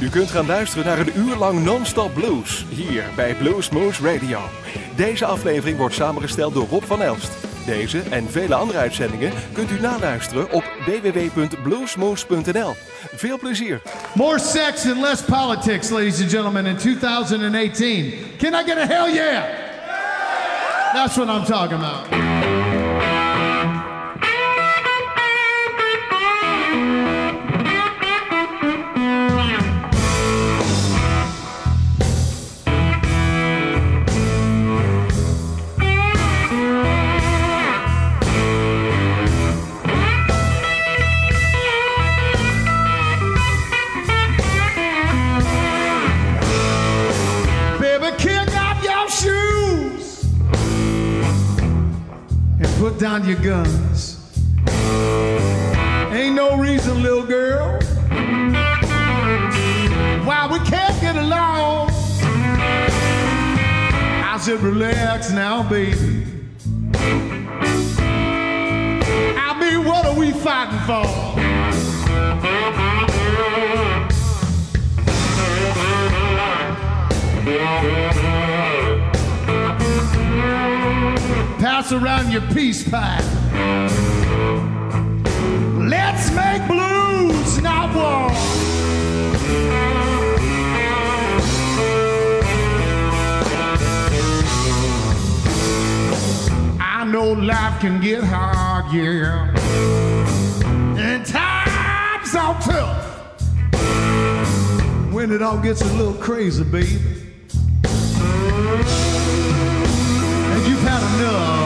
U kunt gaan luisteren naar een uur lang non-stop blues hier bij Blues Moose Radio. Deze aflevering wordt samengesteld door Rob van Elst. Deze en vele andere uitzendingen kunt u naluisteren op www.bluesmoose.nl. Veel plezier. More sex and less politics, ladies and gentlemen, in 2018. Can I get a hell yeah? That's what I'm talking about. Down your guns. Ain't no reason, little girl, why we can't get along. I said, relax now, baby. I mean, what are we fighting for? Pass around your peace pipe. Let's make blues, not war. I know life can get hard, yeah. And times are tough. When it all gets a little crazy, baby. And you've had enough.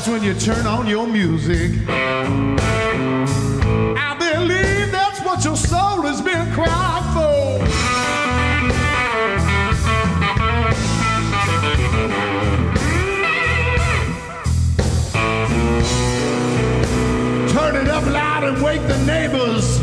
That's when you turn on your music. I believe that's what your soul has been crying for. Turn it up loud and wake the neighbors.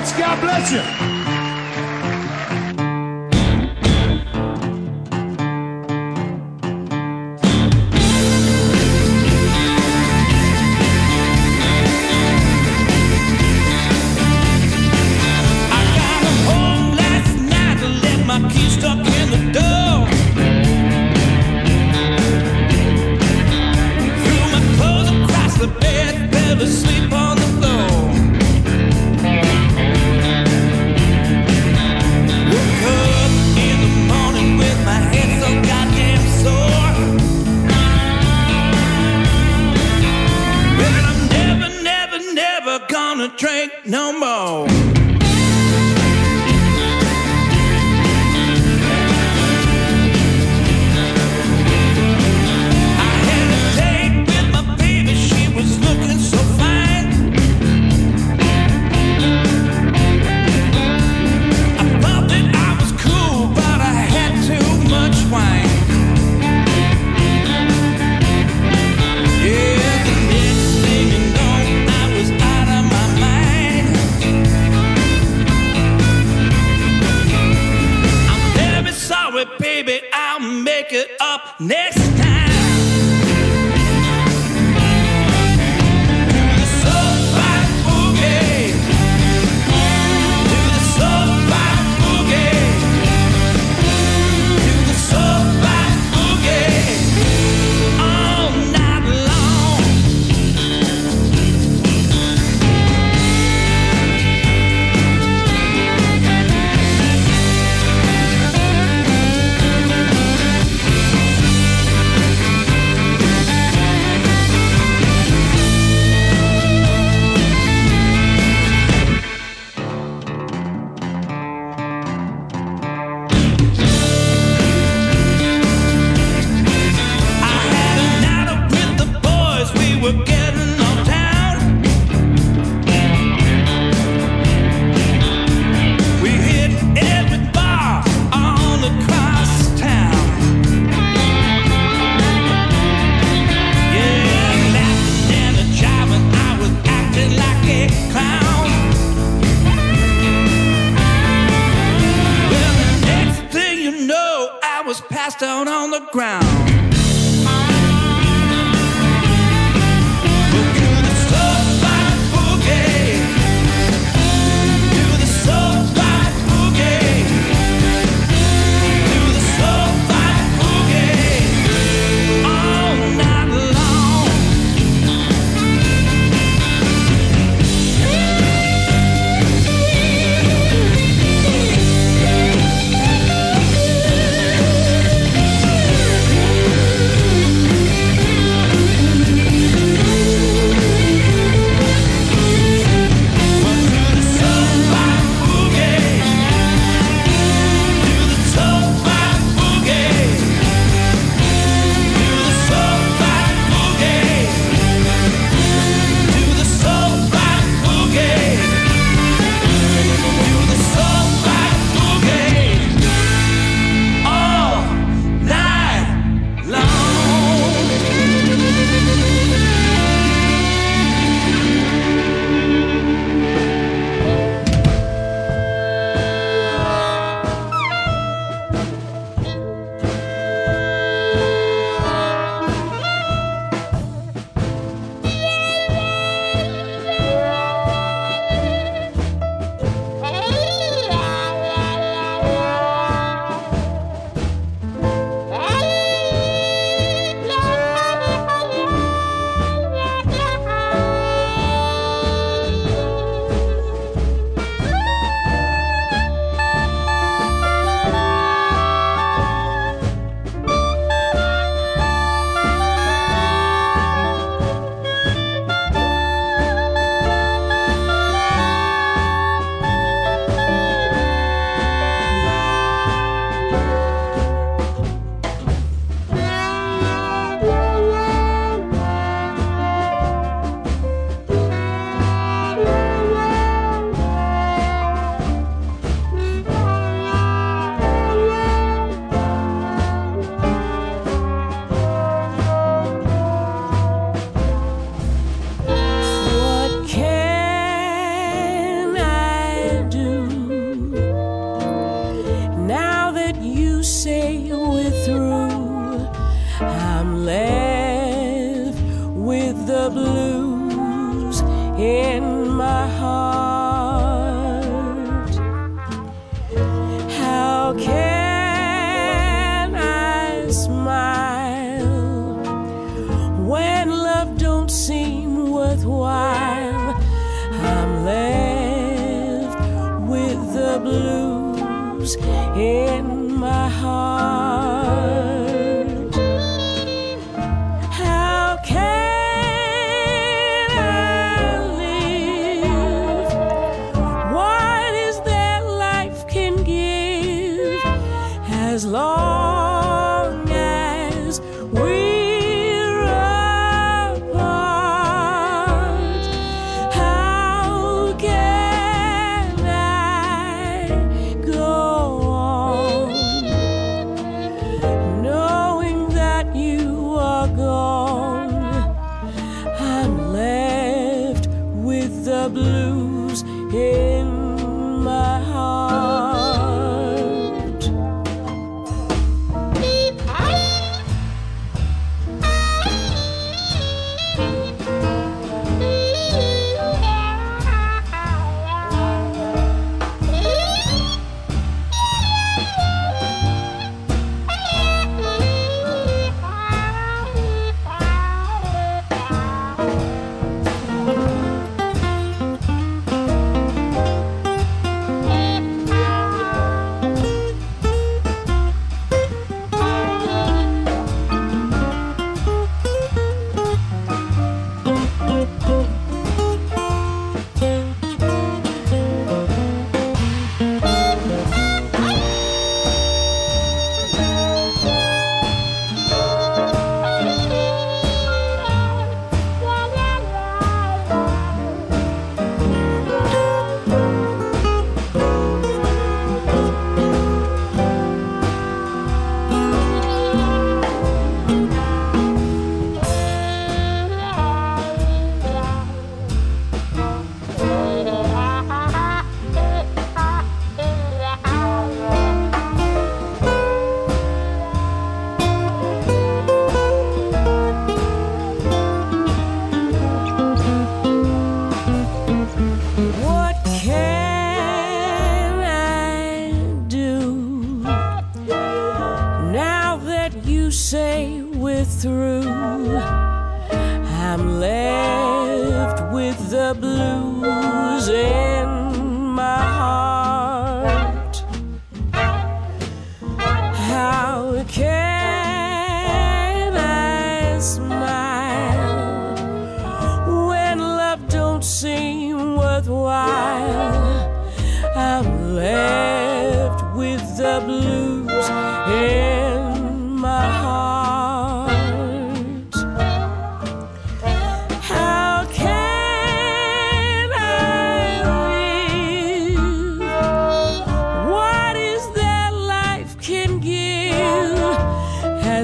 God bless you.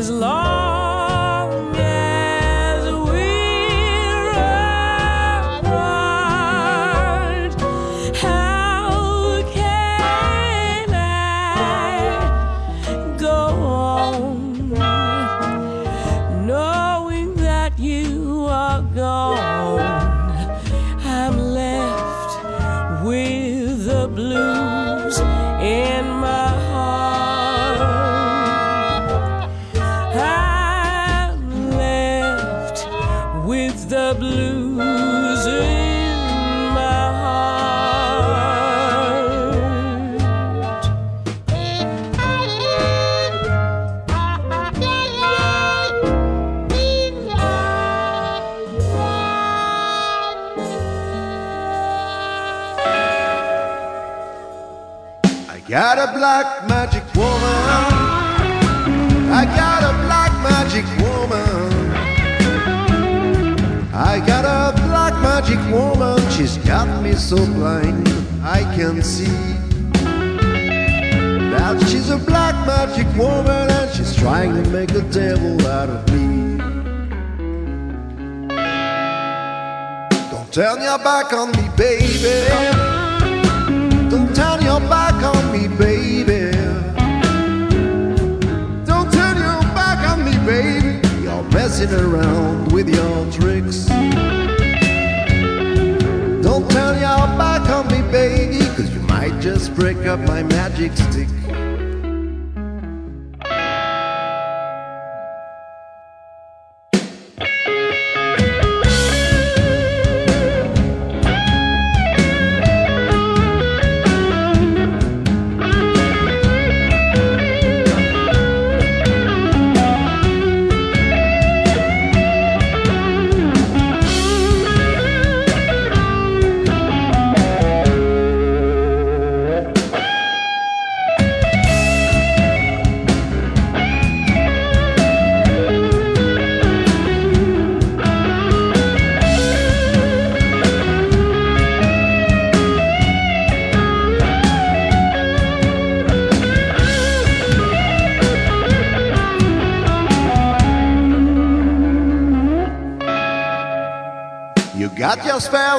as long a black magic woman. I got a black magic woman. I got a black magic woman. She's got me so blind I can see. That she's a black magic woman and she's trying to make a devil out of me. Don't turn your back on me, baby. Don't turn your back. messing around with your tricks. Don't turn your back on me, baby, cause you might just break up my magic stick. else.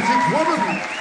Magic Woman.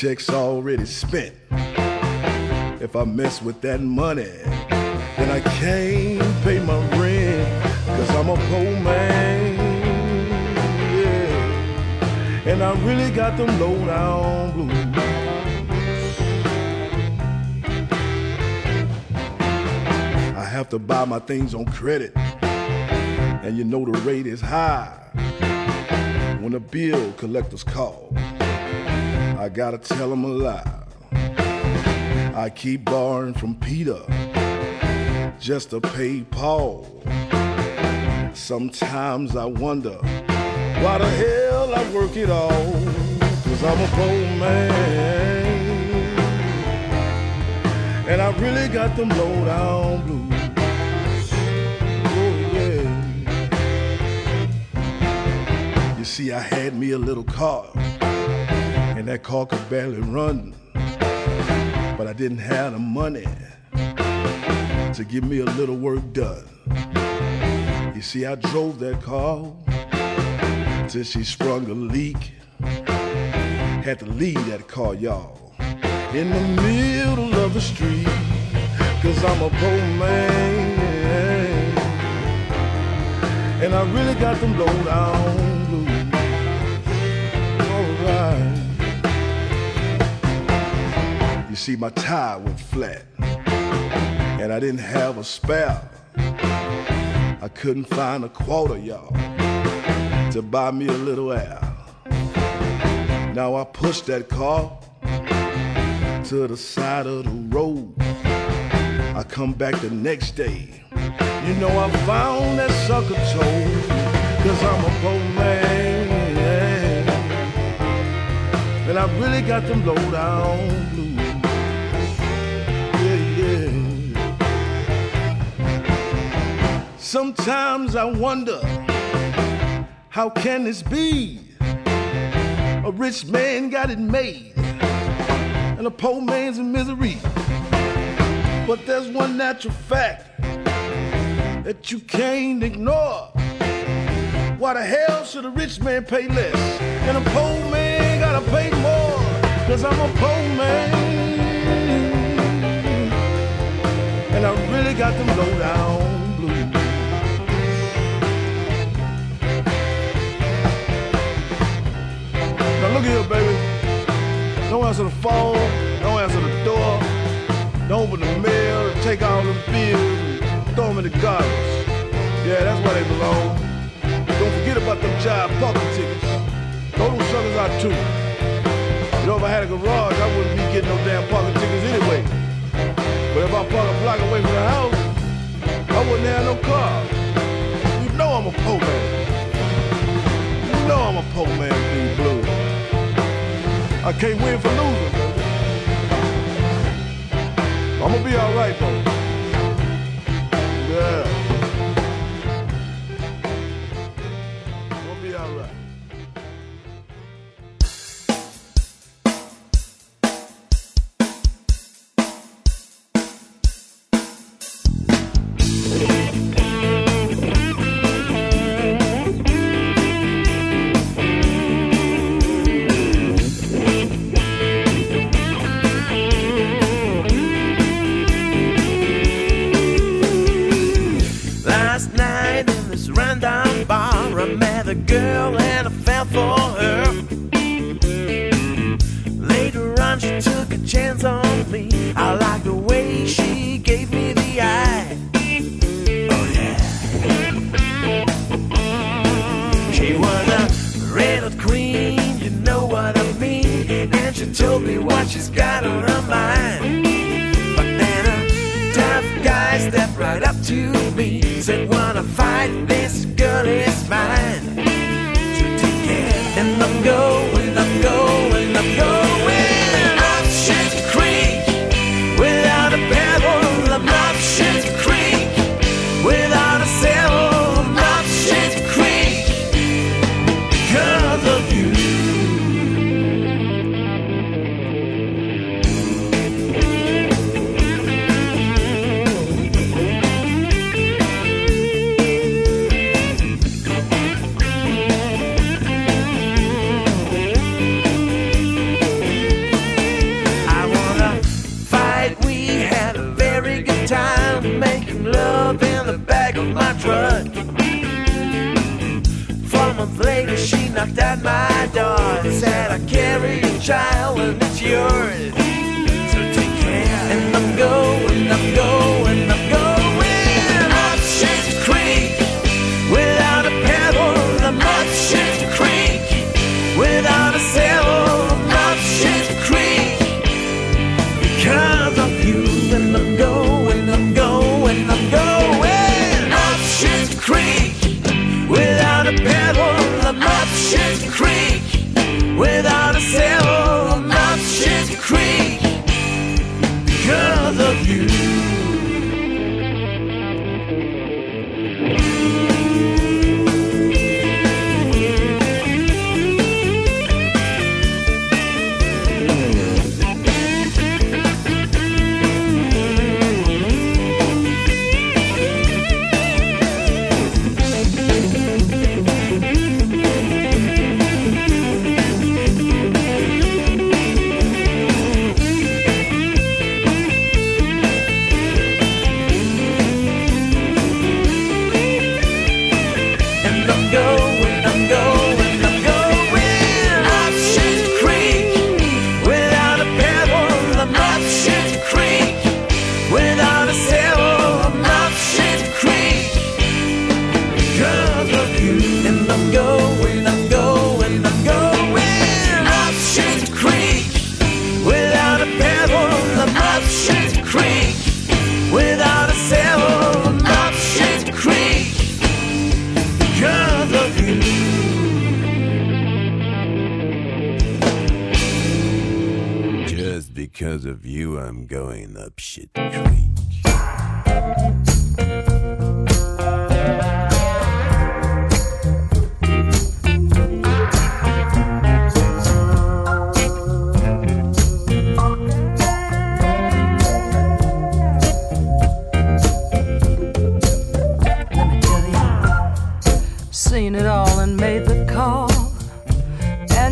check's already spent. If I mess with that money, then I can't pay my rent. Cause I'm a poor man. Yeah. And I really got them low down blues. I have to buy my things on credit. And you know the rate is high when the bill collectors call. I gotta tell them a lie. I keep borrowing from Peter just to pay Paul. Sometimes I wonder why the hell I work it all. Cause I'm a poor man. And I really got them low down blues. Oh, yeah. You see, I had me a little car, and that car could barely run. But I didn't have the money to get me a little work done. You see, I drove that car till she sprung a leak. Had to leave that car, y'all, in the middle of the street. Cause I'm a poor man. And I really got them low down see, my tire went flat. And I didn't have a spare. I couldn't find a quarter, y'all, to buy me a little air. Now I pushed that car to the side of the road. I come back the next day. You know I found that sucker towed, cause I'm a poor man. And I really got them low down Sometimes I wonder, how can this be? A rich man got it made, and a poor man's in misery. But there's one natural fact that you can't ignore. Why the hell should a rich man pay less and a poor man gotta pay more? Cause I'm a poor man. And I really got them low down Now look here, baby. Don't answer the phone. Don't answer the door. Don't open the mail. Take all the bills throw them in the garbage. Yeah, that's where they belong. Don't forget about them job parking tickets. Throw them suckers out too. You know, if I had a garage, I wouldn't be getting no damn parking tickets anyway. But if I park a block away from the house, I wouldn't have no car. You know I'm a poor man. You know I'm a poor man, B Blue. I can't win for losing. I'm gonna be alright though. Child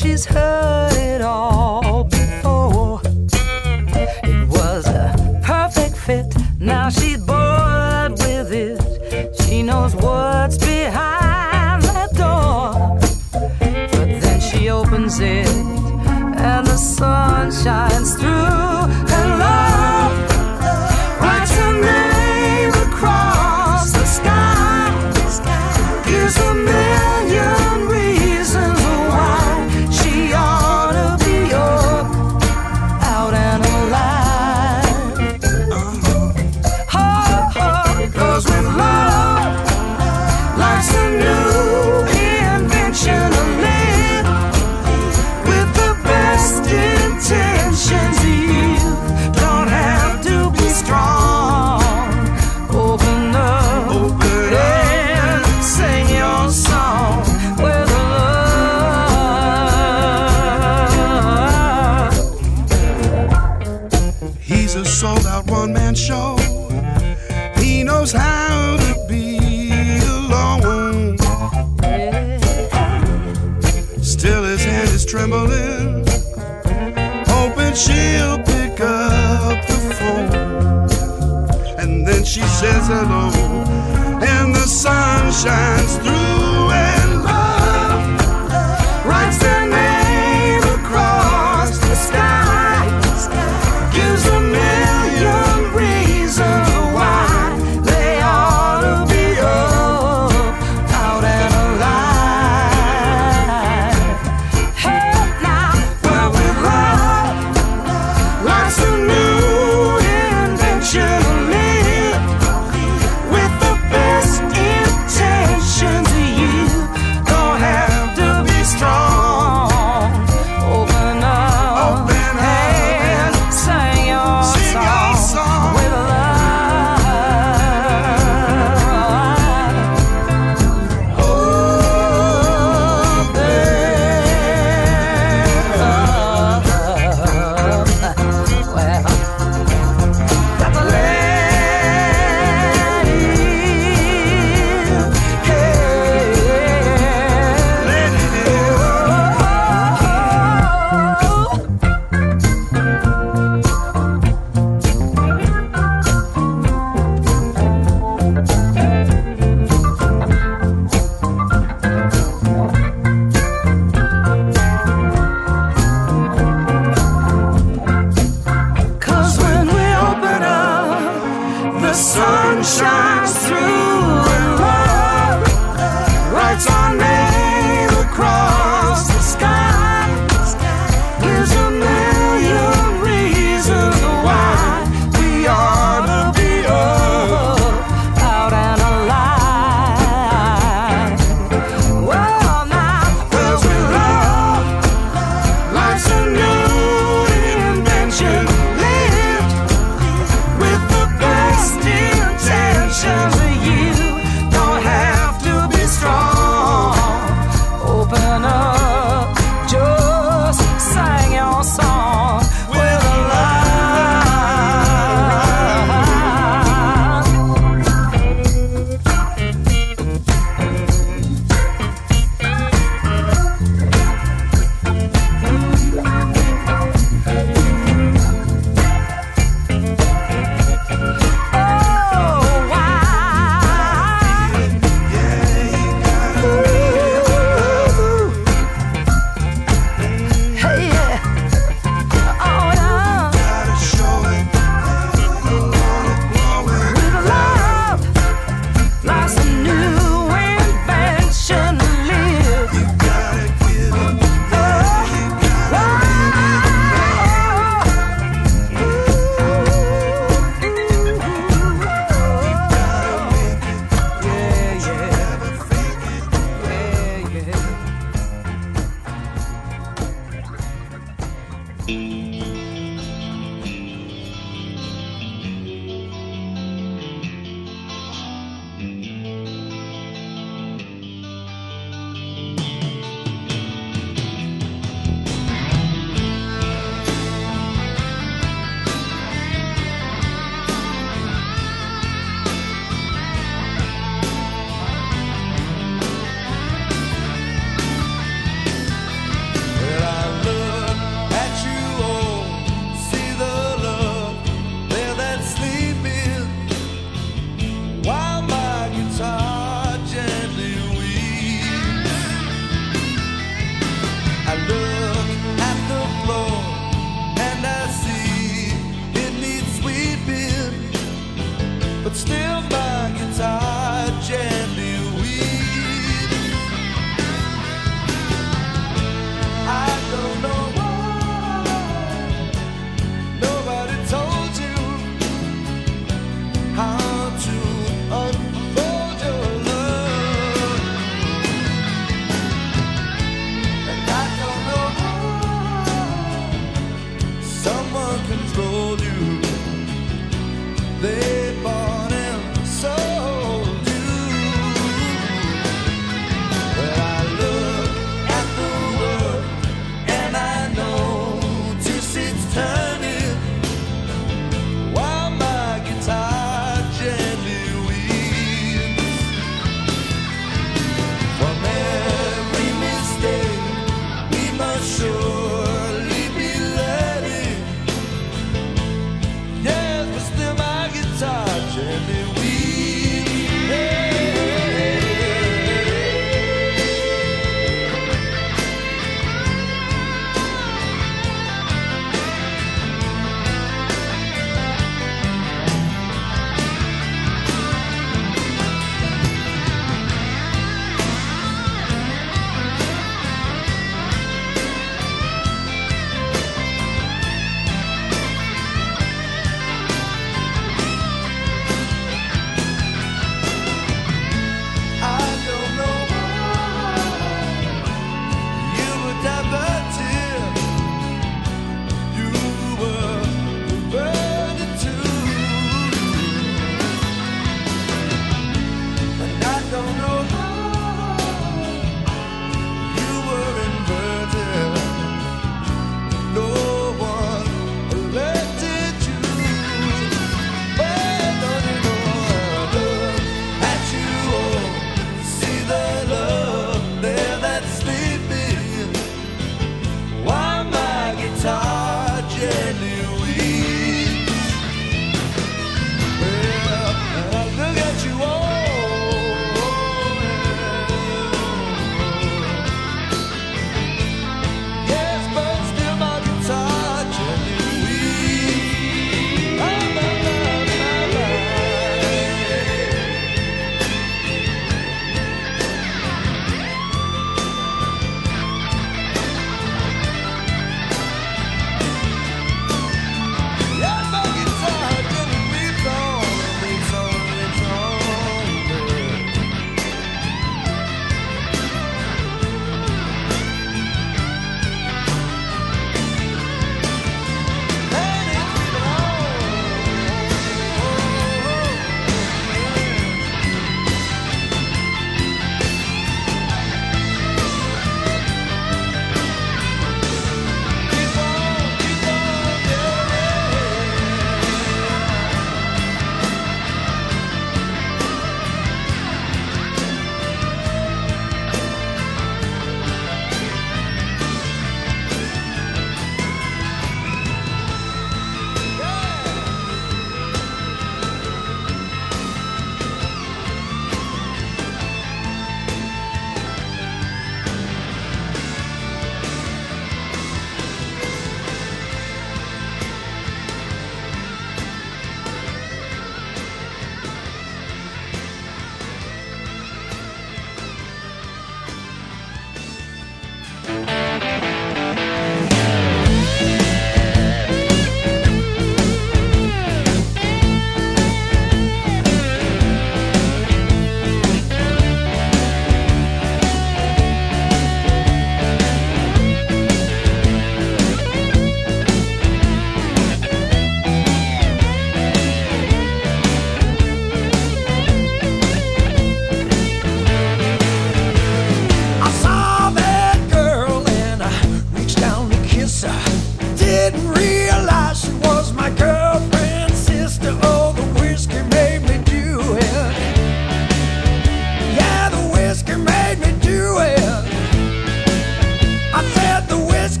she's heard it all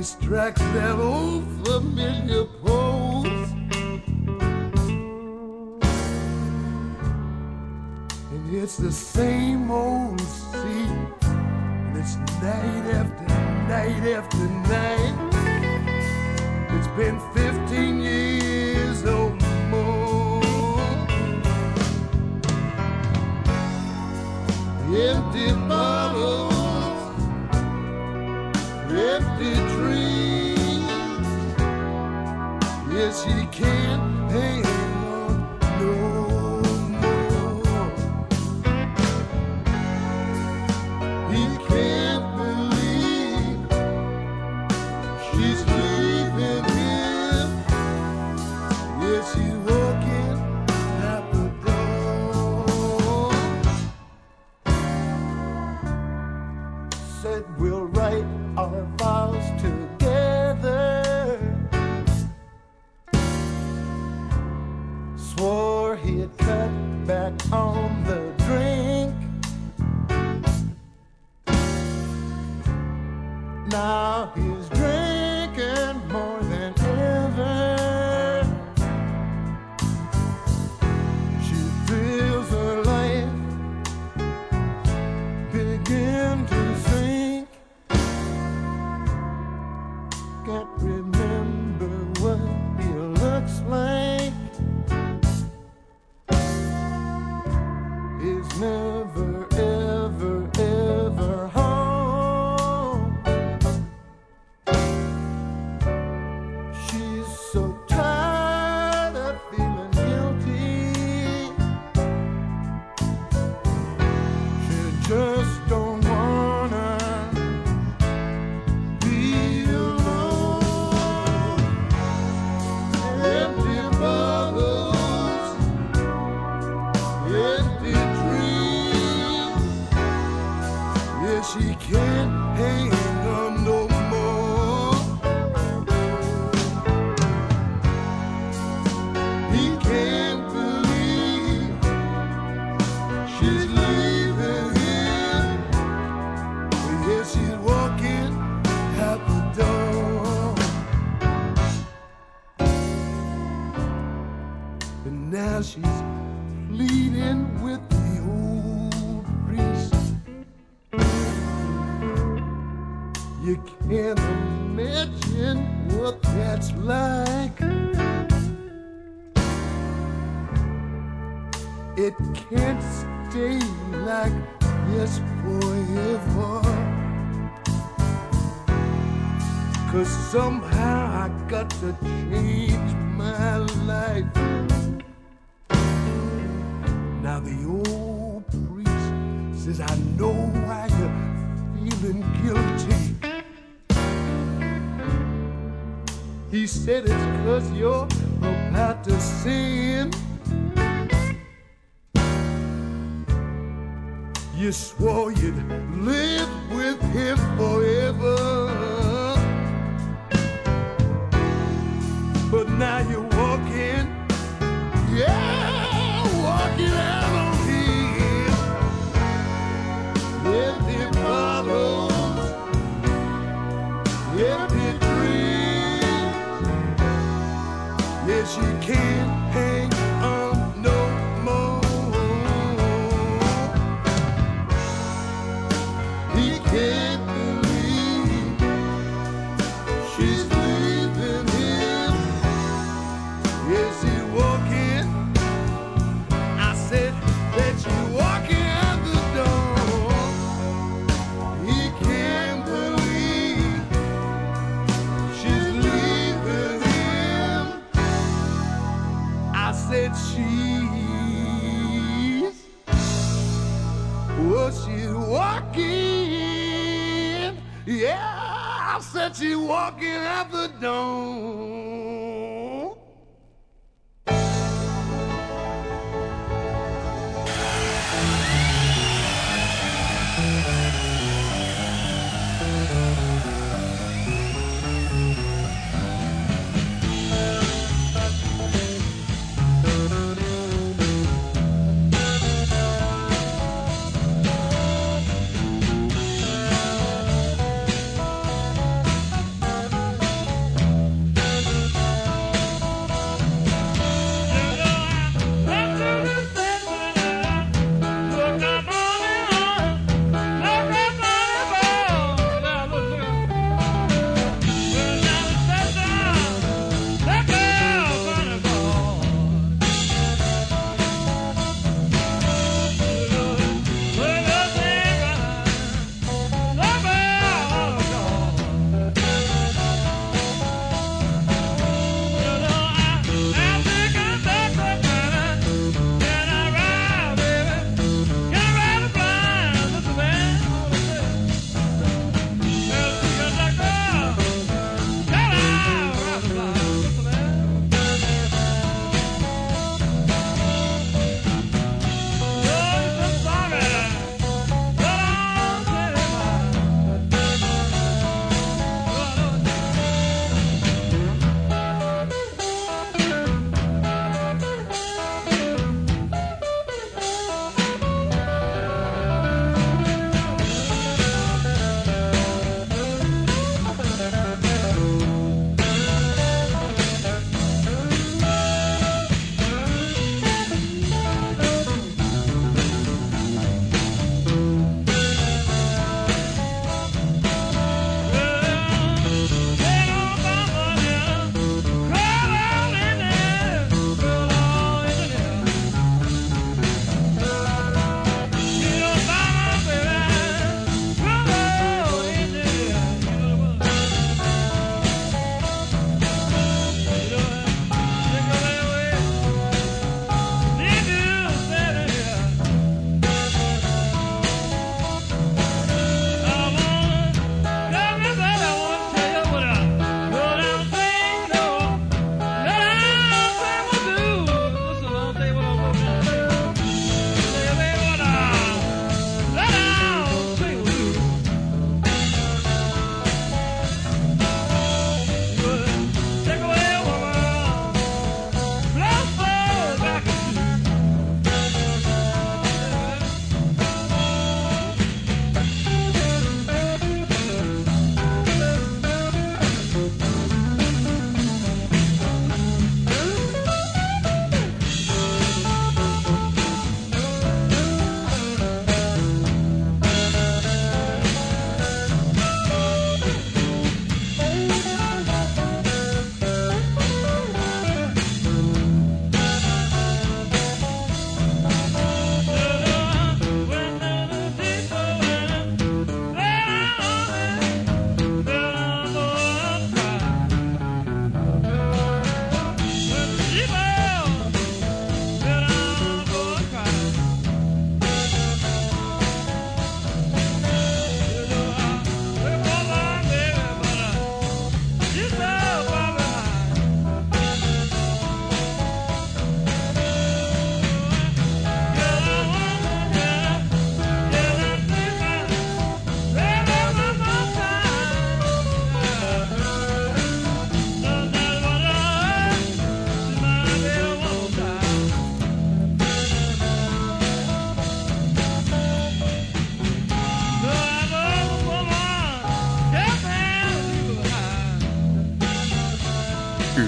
He strikes that old familiar pose And it's the same old scene And it's night after night after night. It's been 15 years or more. Empty bar is. said it's cause you're about to sin. You swore you'd live with him forever. But now you here. that she walking out the door.